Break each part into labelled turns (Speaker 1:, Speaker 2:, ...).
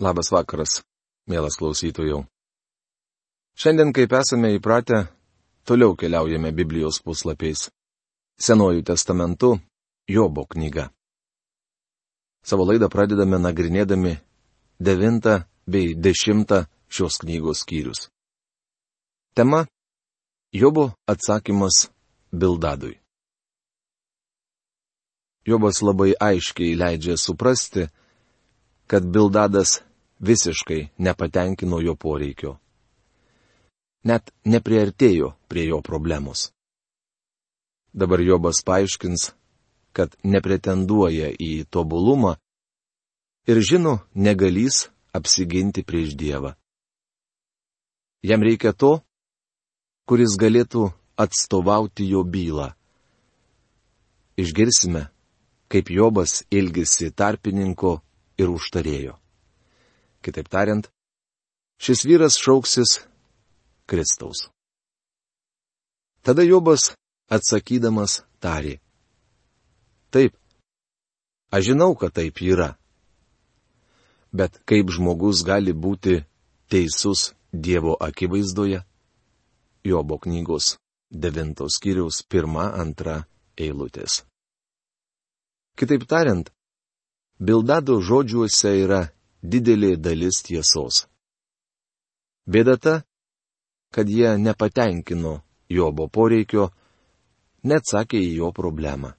Speaker 1: Labas vakaras, mielas klausytojų. Šiandien, kaip esame įpratę, toliau keliaujame Biblijos puslapiais. Senojų testamentu Jobo knyga. Savo laidą pradedame nagrinėdami devintą bei dešimtą šios knygos skyrius. Tema - Jobo atsakymas Bildadui. Jobas labai aiškiai leidžia suprasti, kad Bildadas visiškai nepatenkino jo poreikio. Net nepriartėjo prie jo problemos. Dabar Jobas paaiškins, kad nepretenduoja į tobulumą ir žino, negalys apsiginti prieš Dievą. Jam reikia to, kuris galėtų atstovauti jo bylą. Išgirsime, kaip Jobas ilgisi tarpininko ir užtarėjo. Kitaip tariant, šis vyras šauksis Kristaus. Tada Jobas atsakydamas tarė. Taip, aš žinau, kad taip yra. Bet kaip žmogus gali būti teisus Dievo akivaizdoje? Jobo knygos devintos kiriaus pirma, antra eilutės. Kitaip tariant, Bildado žodžiuose yra didelė dalis tiesos. Bėda ta, kad jie nepatenkino Jobo poreikio, neatsakė į jo problemą.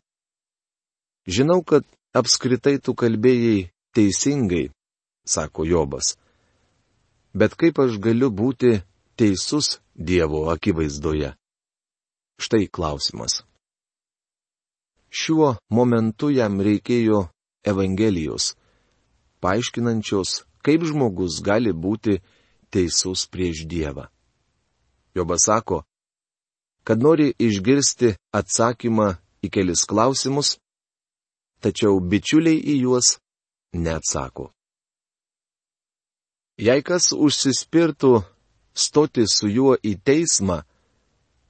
Speaker 1: Žinau, kad apskritai tu kalbėjai teisingai, sako Jobas. Bet kaip aš galiu būti teisus Dievo akivaizdoje? Štai klausimas. Šiuo momentu jam reikėjo Evangelijos, paaiškinančios, kaip žmogus gali būti teisus prieš Dievą. Jobas sako, kad nori išgirsti atsakymą į kelis klausimus, tačiau bičiuliai į juos neatsako. Jei kas užsispirtų stoti su juo į teismą,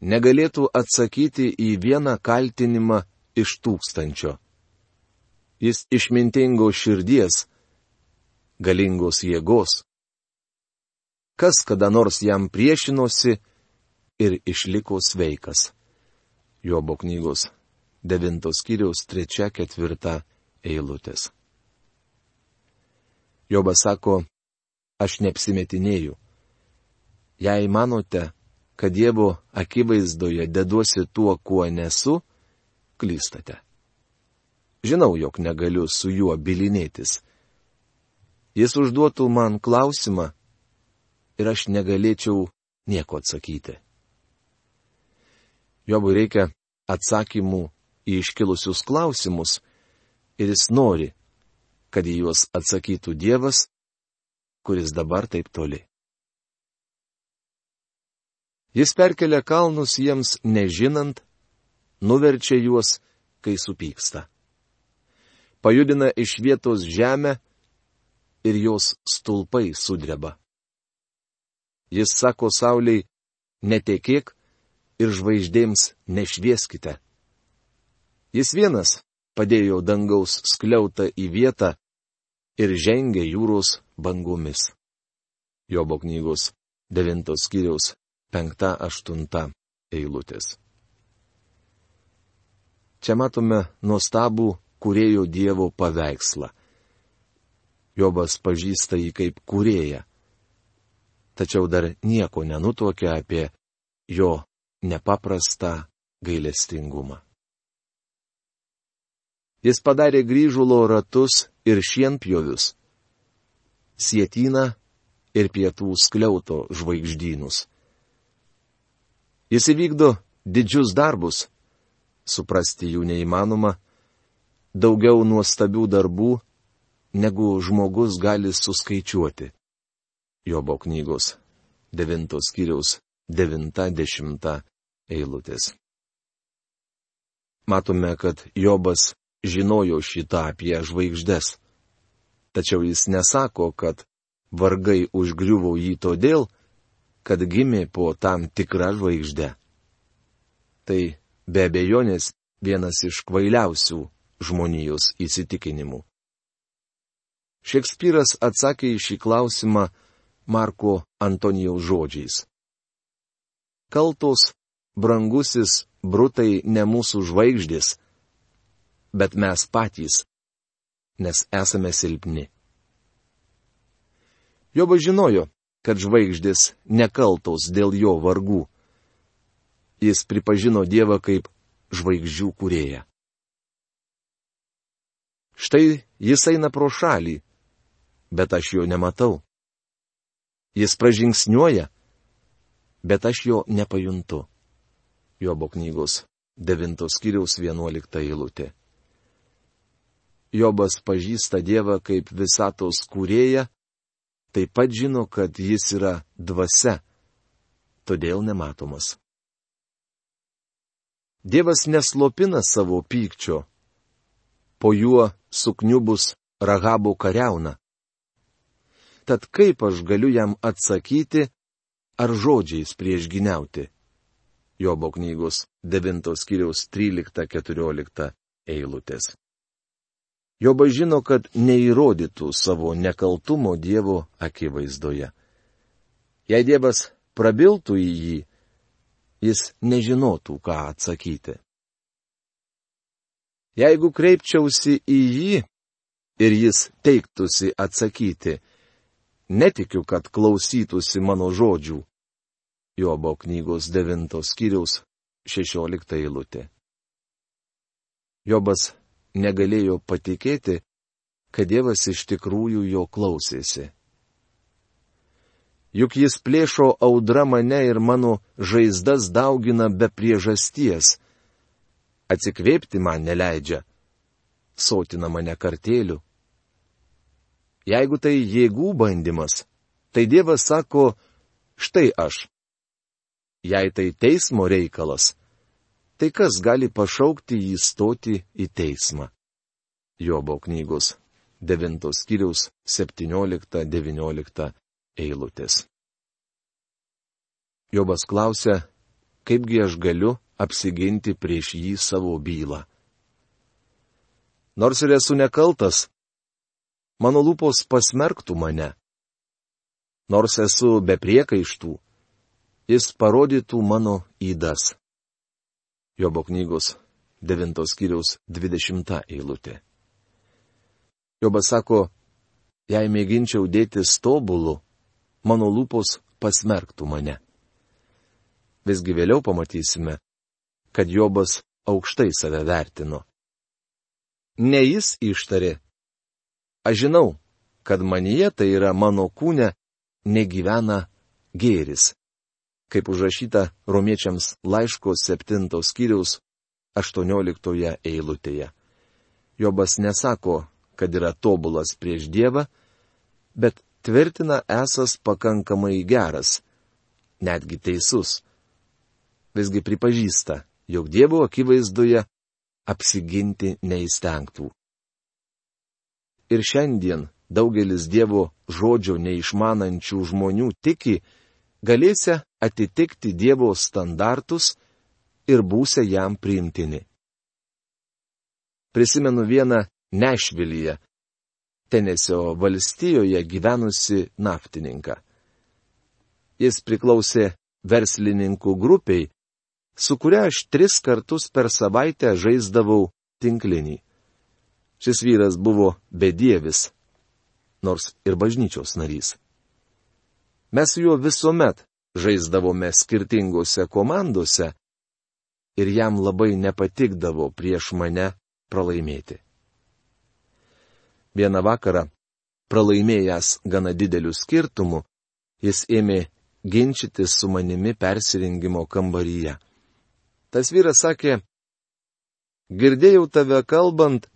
Speaker 1: negalėtų atsakyti į vieną kaltinimą iš tūkstančio. Jis išmintingos širdies, galingos jėgos. Kas kada nors jam priešinosi ir išliko sveikas. Jobo knygos 9 skyriaus 3-4 eilutės. Jobas sako, aš neapsimetinėjau. Jei manote, kad Dievo akivaizdoje deduosi tuo, kuo nesu, klystate. Žinau, jog negaliu su juo bilinėtis jis užduotų man klausimą ir aš negalėčiau nieko atsakyti. Jobui reikia atsakymų į iškilusius klausimus ir jis nori, kad į juos atsakytų Dievas, kuris dabar taip toli. Jis perkelia kalnus jiems nežinant, nuverčia juos, kai supyksta. Pajudina iš vietos žemę, ir jos stulpai sudreba. Jis sako Sauliai, netekėk ir žvaigždėms nešvieskite. Jis vienas padėjo dangaus skliautą į vietą ir žengė jūros bangomis. Jobo knygos 9 skyriaus 5-8 eilutės. Čia matome nuostabų kurėjo Dievo paveikslą. Jobas pažįsta jį kaip kurėją. Tačiau dar nieko nenutokia apie jo nepaprastą gailestingumą. Jis padarė grįžulo ratus ir šienpjovius, sietyną ir pietų skliauto žvaigždynus. Jis įvykdo didžius darbus, suprasti jų neįmanoma, daugiau nuostabių darbų negu žmogus gali suskaičiuoti. Jobo knygos 9 skyriaus 90 eilutės. Matome, kad Jobas žinojo šitą apie žvaigždės. Tačiau jis nesako, kad vargai užgriuvo jį todėl, kad gimė po tam tikrą žvaigždę. Tai be abejonės vienas iš kvailiausių žmonijos įsitikinimų. Šekspyras atsakė į šį klausimą Marko Antonijaus žodžiais. Kaltos, brangusis, brutai ne mūsų žvaigždės, bet mes patys, nes esame silpni. Jobas žinojo, kad žvaigždės nekaltos dėl jo vargų. Jis pripažino Dievą kaip žvaigždžių kurėją. Štai jis eina pro šalį, bet aš jo nematau. Jis pražingsniuoja, bet aš jo nepajuntu. Jobo knygos 9 skyriaus 11 eilutė. Jobas pažįsta Dievą kaip visatos kūrėją, taip pat žino, kad jis yra dvasia, todėl nematomas. Dievas neslopina savo pykčio, po juo sukniubus ragabo kariauna. Tad kaip aš galiu jam atsakyti, ar žodžiais prieš giniauti? Jobo knygos 9 skyriaus 13-14 eilutės. Joba žino, kad neįrodytų savo nekaltumo Dievo akivaizdoje. Jei Dievas prabiltų į jį, jis nežinotų, ką atsakyti. Jeigu kreipčiausi į jį ir jis teiktųsi atsakyti, netikiu, kad klausytųsi mano žodžių. Jobo knygos 9 skyriaus 16 eilutė. Jobas negalėjo patikėti, kad Dievas iš tikrųjų jo klausėsi. Juk jis plėšo audra mane ir mano žaizdas daugina be priežasties. Atsikvėpti man neleidžia. Sotina mane kartėliu. Jeigu tai jėgų bandymas, tai Dievas sako, štai aš. Jei tai teismo reikalas, tai kas gali pašaukti jį stoti į teismą? Jobo knygos 9 skyriaus 17-19 eilutės. Jobas klausia, kaipgi aš galiu apsiginti prieš jį savo bylą. Nors ir esu nekaltas, mano lūpos pasmerktų mane. Nors esu be priekaištų, jis parodytų mano įdas. Jobo knygos 9 skyriaus 20 eilutė. Jobas sako, jei mėginčiau dėtis tobulu, mano lūpos pasmerktų mane. Visgi vėliau pamatysime, kad Jobas aukštai save vertino. Ne jis ištarė. Aš žinau, kad manyje tai yra mano kūne negyvena gėris kaip užrašyta romiečiams laiško 7 skyriaus 18 eilutėje. Jobas nesako, kad yra tobulas prieš Dievą, bet tvirtina esas pakankamai geras, netgi teisus. Visgi pripažįsta, jog Dievo akivaizdoje apsiginti neįstengtų. Ir šiandien daugelis Dievo žodžio neišmanančių žmonių tiki, galėsia atitikti Dievo standartus ir būsia jam priimtini. Prisimenu vieną Nešvilyje, Tenesio valstijoje gyvenusi naftininką. Jis priklausė verslininkų grupiai, su kuria aš tris kartus per savaitę žaisdavau tinklinį. Šis vyras buvo bedievis, nors ir bažnyčios narys. Mes su juo visuomet žaisdavome skirtingose komandose ir jam labai nepatikdavo prieš mane pralaimėti. Vieną vakarą, pralaimėjęs gana dideliu skirtumu, jis ėmė ginčytis su manimi persirengimo kambaryje. Tas vyras sakė, girdėjau tave kalbant,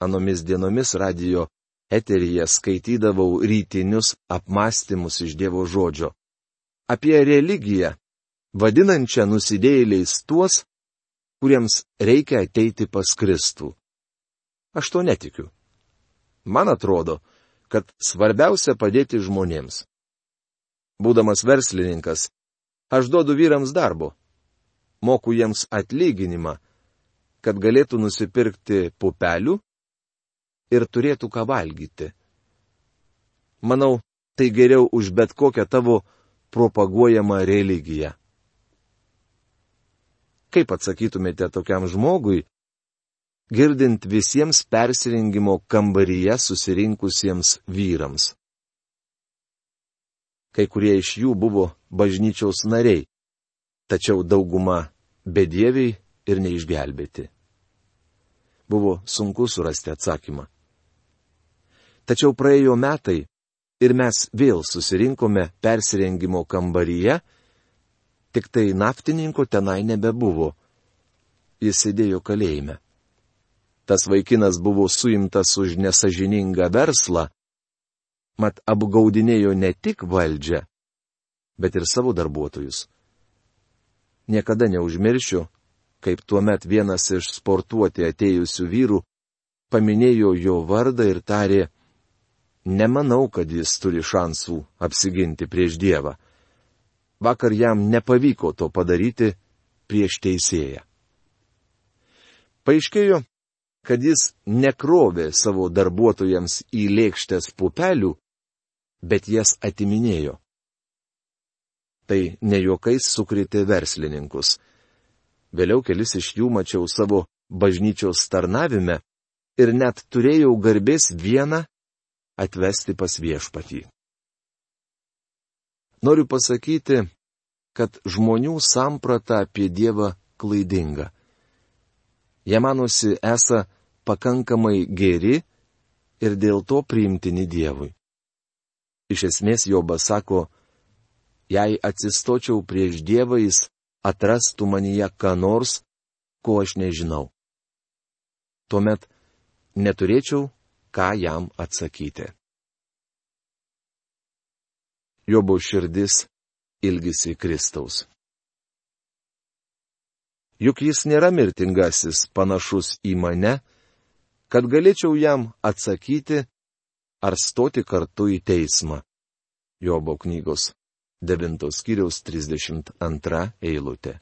Speaker 1: anomis dienomis radio eteryje skaitydavau rytinius apmąstymus iš Dievo žodžio. Apie religiją, vadinančią nusidėjėliais tuos, kuriems reikia ateiti pas Kristų. Aš to netikiu. Man atrodo, kad svarbiausia padėti žmonėms. Būdamas verslininkas, aš duodu vyrams darbo, moku jiems atlyginimą, kad galėtų nusipirkti pupelių ir turėtų ką valgyti. Manau, tai geriau už bet kokią tavo propaguojamą religiją. Kaip atsakytumėte tokiam žmogui, girdint visiems persirengimo kambaryje susirinkusiems vyrams? Kai kurie iš jų buvo bažnyčiaus nariai, tačiau dauguma bedieviai ir neišgelbėti. Buvo sunku surasti atsakymą. Tačiau praėjo metai ir mes vėl susirinkome persirengimo kambaryje, tik tai naftininko tenai nebebuvo. Jis sėdėjo kalėjime. Tas vaikinas buvo suimtas už nesažiningą verslą, mat apgaudinėjo ne tik valdžią, bet ir savo darbuotojus. Niekada neužmiršiu, kaip tuo met vienas iš sportuoti atėjusių vyrų paminėjo jo vardą ir tarė, nemanau, kad jis turi šansų apsiginti prieš Dievą vakar jam nepavyko to padaryti prieš teisėją. Paaiškėjo, kad jis nekrovė savo darbuotojams į lėkštės pupelių, bet jas atiminėjo. Tai nejokais sukritė verslininkus. Vėliau kelis iš jų mačiau savo bažnyčios tarnavime ir net turėjau garbės vieną atvesti pas viešpatį. Noriu pasakyti, kad žmonių samprata apie Dievą klaidinga. Jie manosi esą pakankamai geri ir dėl to priimtini Dievui. Iš esmės Jobas sako, jei atsistočiau prieš Dievą, jis atrastų manyje ką nors, ko aš nežinau. Tuomet neturėčiau ką jam atsakyti. Jobo širdis ilgisi Kristaus. Juk jis nėra mirtingasis panašus į mane, kad galėčiau jam atsakyti ar stoti kartu į teismą. Jobo knygos 9 skyriaus 32 eilutė.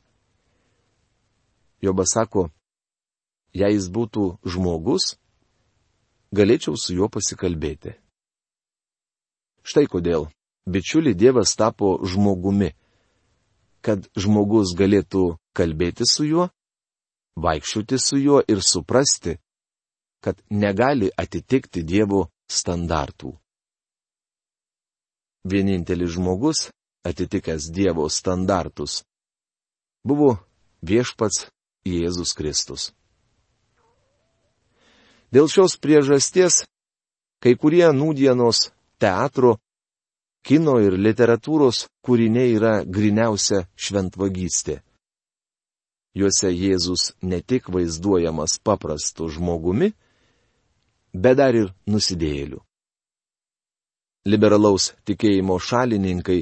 Speaker 1: Jobas sako, jei jis būtų žmogus, galėčiau su juo pasikalbėti. Štai kodėl bičiuli Dievas tapo žmogumi, kad žmogus galėtų kalbėti su juo, vaikščioti su juo ir suprasti, kad negali atitikti Dievo standartų. Vienintelis žmogus, atitikęs Dievo standartus, buvo viešpats Jėzus Kristus. Dėl šios priežasties kai kurie nūdienos teatro kino ir literatūros kūriniai yra griniausia šventvagystė. Juose Jėzus ne tik vaizduojamas paprastu žmogumi, bet dar ir nusidėjėliu. Liberalaus tikėjimo šalininkai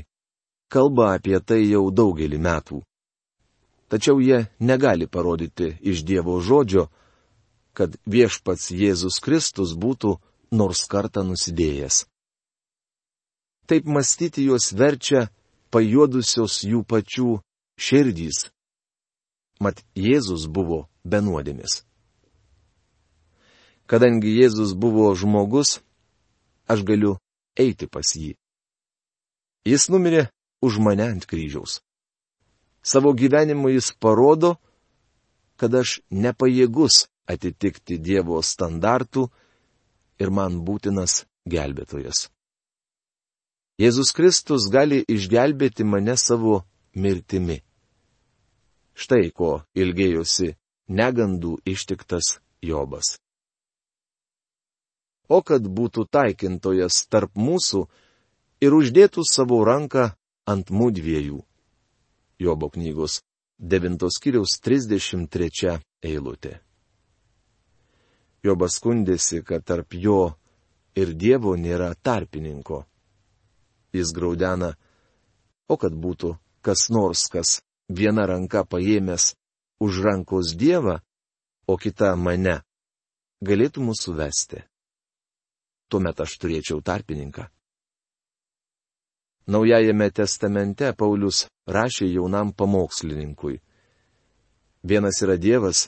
Speaker 1: kalba apie tai jau daugelį metų. Tačiau jie negali parodyti iš Dievo žodžio, kad viešpats Jėzus Kristus būtų nors kartą nusidėjęs. Taip mąstyti juos verčia pajuodusios jų pačių širdys. Mat Jėzus buvo benuodėmis. Kadangi Jėzus buvo žmogus, aš galiu eiti pas jį. Jis numirė už mane ant kryžiaus. Savo gyvenimu jis parodo, kad aš nepajėgus atitikti Dievo standartų ir man būtinas gelbėtojas. Jėzus Kristus gali išgelbėti mane savo mirtimi. Štai ko ilgėjosi negandų ištiktas Jobas. O kad būtų taikintojas tarp mūsų ir uždėtų savo ranką ant mūdviejų. Jobo knygos 9 skyriaus 33 eilutė. Jobas skundėsi, kad tarp jo ir Dievo nėra tarpininko jis graudena, o kad būtų kas nors, kas viena ranka paėmęs už rankos Dievą, o kita mane, galėtų mūsų vesti. Tuomet aš turėčiau tarpininką. Naujajame testamente Paulius rašė jaunam pamokslininkui. Vienas yra Dievas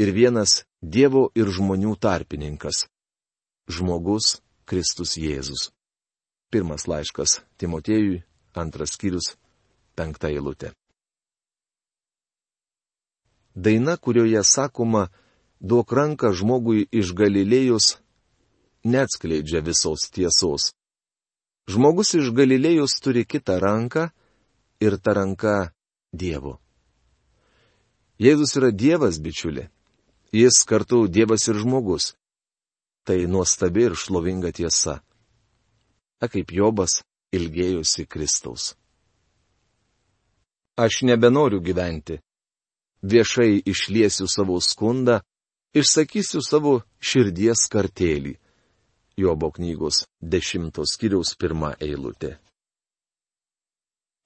Speaker 1: ir vienas Dievo ir žmonių tarpininkas. Žmogus Kristus Jėzus. Pirmas laiškas Timotėjui, antras skyrius, penkta eilutė. Daina, kurioje sakoma, duok ranką žmogui iš Galilėjus, neatskleidžia visos tiesos. Žmogus iš Galilėjus turi kitą ranką ir ta ranka Dievo. Jėzus yra Dievas, bičiuli. Jis kartu Dievas ir žmogus. Tai nuostabi ir šlovinga tiesa. A kaip Jobas ilgėjusi Kristaus. Aš nebenoriu gyventi. Viešai išliesiu savo skundą, išsakysiu savo širdies kartėlį. Jobo knygos dešimtos kiriaus pirmą eilutę.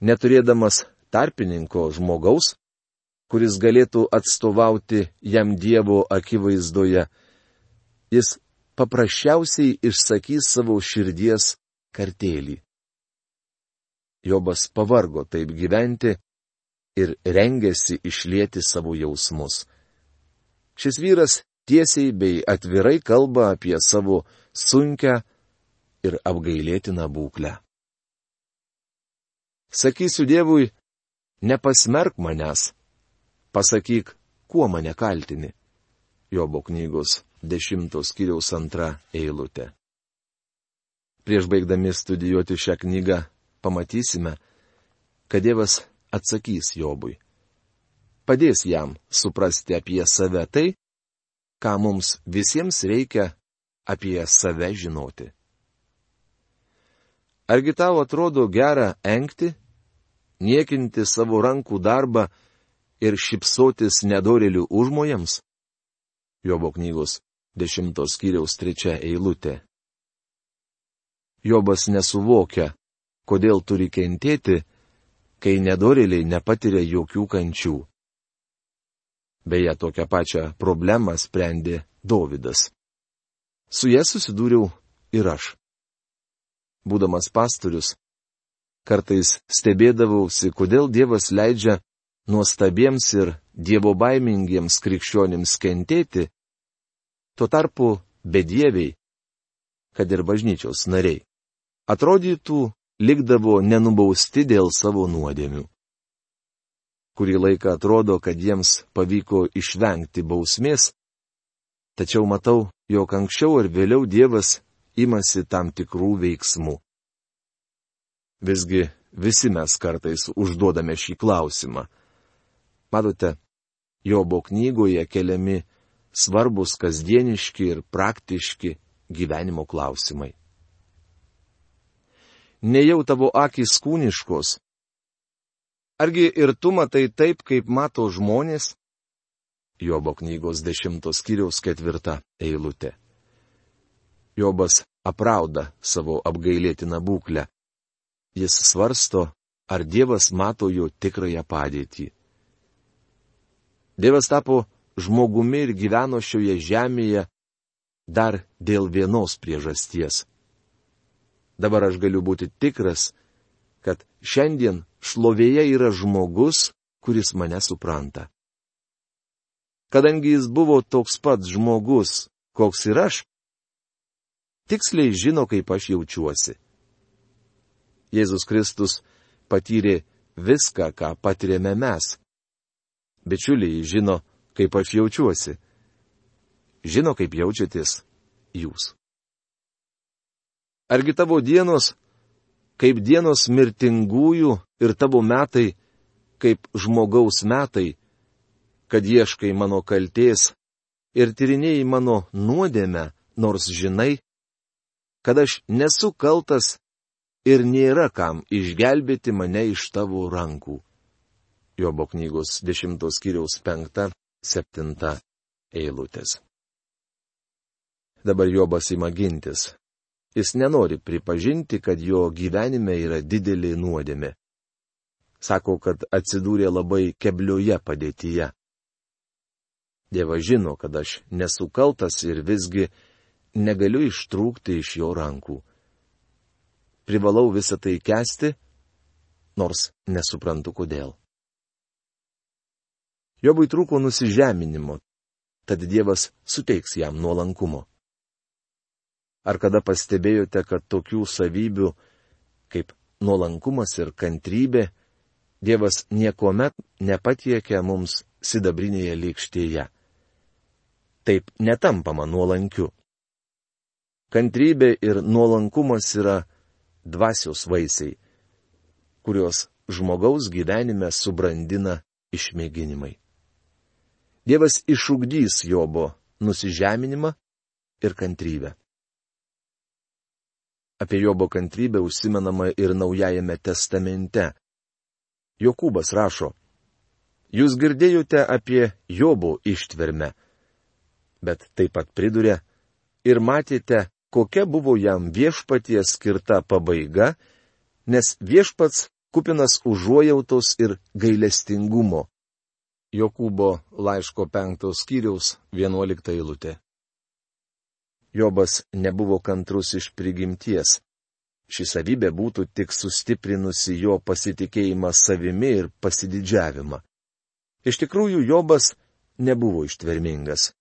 Speaker 1: Neturėdamas tarpininko žmogaus, kuris galėtų atstovauti jam Dievo akivaizdoje, jis paprasčiausiai išsakys savo širdies kartėlį. Jobas pavargo taip gyventi ir rengėsi išlieti savo jausmus. Šis vyras tiesiai bei atvirai kalba apie savo sunkę ir apgailėtiną būklę. Sakysiu Dievui, nepasmerk manęs, pasakyk, kuo mane kaltini. Jobo knygos dešimtos kiriaus antra eilutė. Prieš baigdami studijuoti šią knygą pamatysime, kad Dievas atsakys Jobui. Padės jam suprasti apie save tai, ką mums visiems reikia apie save žinoti. Argi tau atrodo gera enkti, niekinti savo rankų darbą ir šipsotis nedorelių užmojams? Jobo knygos dešimtos kiriaus trečia eilutė. Jobas nesuvokia, kodėl turi kentėti, kai nedoreliai nepatiria jokių kančių. Beje, tokią pačią problemą sprendė Dovydas. Su jie susidūriau ir aš. Būdamas pastorius, kartais stebėdavausi, kodėl Dievas leidžia nuostabiems ir dievo baimingiems krikščionims kentėti, tuo tarpu bedieviai, kad ir bažnyčios nariai, atrodytų likdavo nenubausti dėl savo nuodėmių. Kurį laiką atrodo, kad jiems pavyko išvengti bausmės, tačiau matau, jog anksčiau ar vėliau Dievas imasi tam tikrų veiksmų. Visgi visi mes kartais užduodame šį klausimą. Matote, Jobo knygoje keliami svarbus kasdieniški ir praktiški gyvenimo klausimai. Nejau tavo akis kūniškos. Argi ir tu matai taip, kaip mato žmonės? Jobo knygos dešimtos kiriaus ketvirta eilutė. Jobas aprauda savo apgailėtiną būklę. Jis svarsto, ar Dievas mato jo tikrąją padėtį. Dievas tapo žmogumi ir gyveno šioje žemėje dar dėl vienos priežasties. Dabar aš galiu būti tikras, kad šiandien šlovėje yra žmogus, kuris mane supranta kadangi jis buvo toks pats žmogus, koks ir aš, tiksliai žino, kaip aš jaučiuosi. Jėzus Kristus patyrė viską, ką patiriame mes. Bičiuliai žino, kaip aš jaučiuosi. Žino, kaip jaučiatės jūs. Argi tavo dienos, kaip dienos mirtingųjų ir tavo metai, kaip žmogaus metai, kad ieškai mano kalties ir tyrinėjai mano nuodėmę, nors žinai, kad aš nesu kaltas ir nėra kam išgelbėti mane iš tavo rankų. Jobo knygos 10 skyriaus 5-7 eilutės. Dabar Jobas ima gintis. Jis nenori pripažinti, kad jo gyvenime yra didelė nuodėmė. Sako, kad atsidūrė labai keblioje padėtyje. Dievas žino, kad aš nesu kaltas ir visgi negaliu ištrūkti iš jo rankų. Privalau visą tai kesti, nors nesuprantu kodėl. Jobui trūko nusižeminimo, tad Dievas suteiks jam nuolankumo. Ar kada pastebėjote, kad tokių savybių kaip nuolankumas ir kantrybė, Dievas niekuomet nepatiekia mums sidabrinėje lėkštėje. Taip netampama nuolankiu. Kantrybė ir nuolankumas yra dvasios vaisiai, kuriuos žmogaus gyvenime subrandina išmėginimai. Dievas išugdys Jobo nusižeminimą ir kantrybę. Apie Jobo kantrybę užsimenama ir Naujajame testamente. Jokūbas rašo, Jūs girdėjote apie Jobo ištvermę, bet taip pat priduria, ir matėte, kokia buvo jam viešpaties skirta pabaiga, nes viešpats kupinas užuojautos ir gailestingumo. Jokūbo laiško penktos skyriaus vienuolikta eilutė. Jobas nebuvo kantrus iš prigimties. Ši savybė būtų tik sustiprinusi jo pasitikėjimą savimi ir pasididžiavimą. Iš tikrųjų, Jobas nebuvo ištvermingas.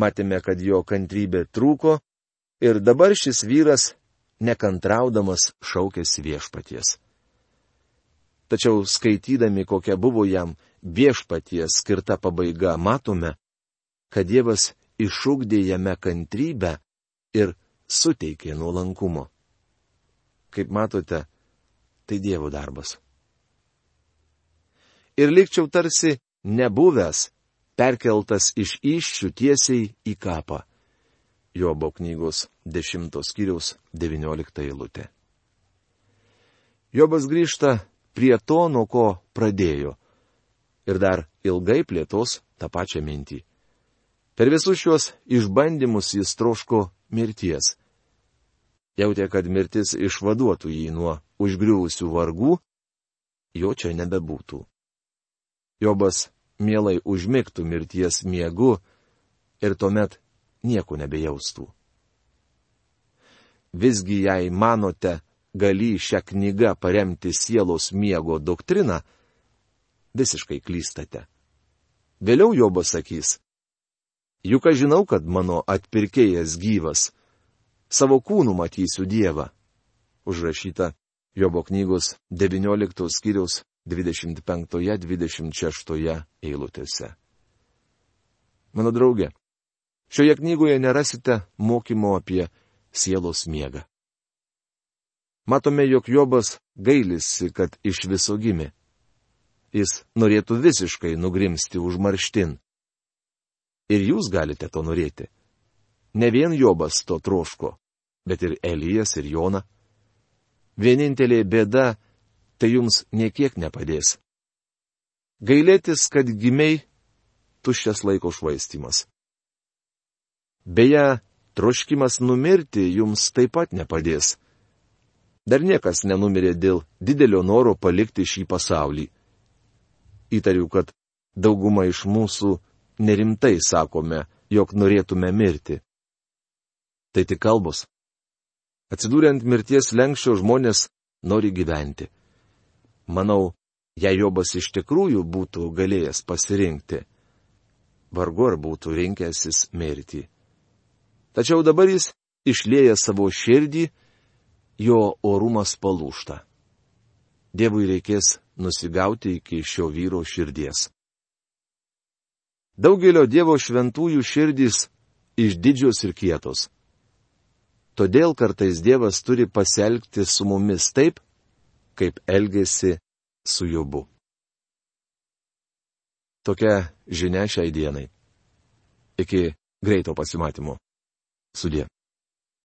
Speaker 1: Matėme, kad jo kantrybė trūko ir dabar šis vyras, nekantraudamas, šaukėsi viešpaties. Tačiau skaitydami, kokia buvo jam viešpaties skirta pabaiga, matome, kad Dievas išugdė jame kantrybę ir suteikė nuolankumo. Kaip matote, tai Dievo darbas. Ir likčiau tarsi nebuvęs, perkeltas iš iššių tiesiai į kapą. Jobo knygos 10 skyriaus 19 eilutė. Jobas grįžta prie to, nuo ko pradėjo. Ir dar ilgai plėtos tą pačią mintį. Per visus šiuos išbandymus jis troško mirties. Jautė, kad mirtis išvaduotų jį nuo užgriuvusių vargų, jo čia nebebūtų. Jobas mielai užmigtų mirties miegu ir tuomet nieko nebejaustų. Visgi jei manote, gali šią knygą paremti sielos miego doktriną, visiškai klystate. Vėliau Jobas sakys, Juk aš žinau, kad mano atpirkėjas gyvas. Savo kūnų matysiu Dievą. Užrašyta Jobo knygos 19 skyriaus 25-26 eilutėse. Mano draugė, šioje knygoje nerasite mokymo apie sielos miegą. Matome, jog Jobas gailisi, kad iš viso gimė. Jis norėtų visiškai nugrimsti užmarštin. Ir jūs galite to norėti. Ne vien Jobas to troško, bet ir Elijas ir Jona. Vienintelė bėda - tai jums niekiek nepadės. Gailėtis, kad gimiai - tuščias laiko švaistimas. Beje, troškimas numirti jums taip pat nepadės. Dar niekas nenumirė dėl didelio noro palikti šį pasaulį. Įtariu, kad dauguma iš mūsų nerimtai sakome, jog norėtume mirti. Tai tik kalbos. Atsidūrę ant mirties lenkščio žmonės nori gyventi. Manau, jei Jobas iš tikrųjų būtų galėjęs pasirinkti, vargu ar būtų rinkęsis mirtį. Tačiau dabar jis išlėja savo širdį, jo orumas palūšta. Dievui reikės nusigauti iki šio vyro širdies. Daugelio Dievo šventųjų širdys išdidžios ir kietos. Todėl kartais Dievas turi pasielgti su mumis taip, kaip elgėsi su Jobu. Tokia žinia šiai dienai. Iki greito pasimatymo. Sudė.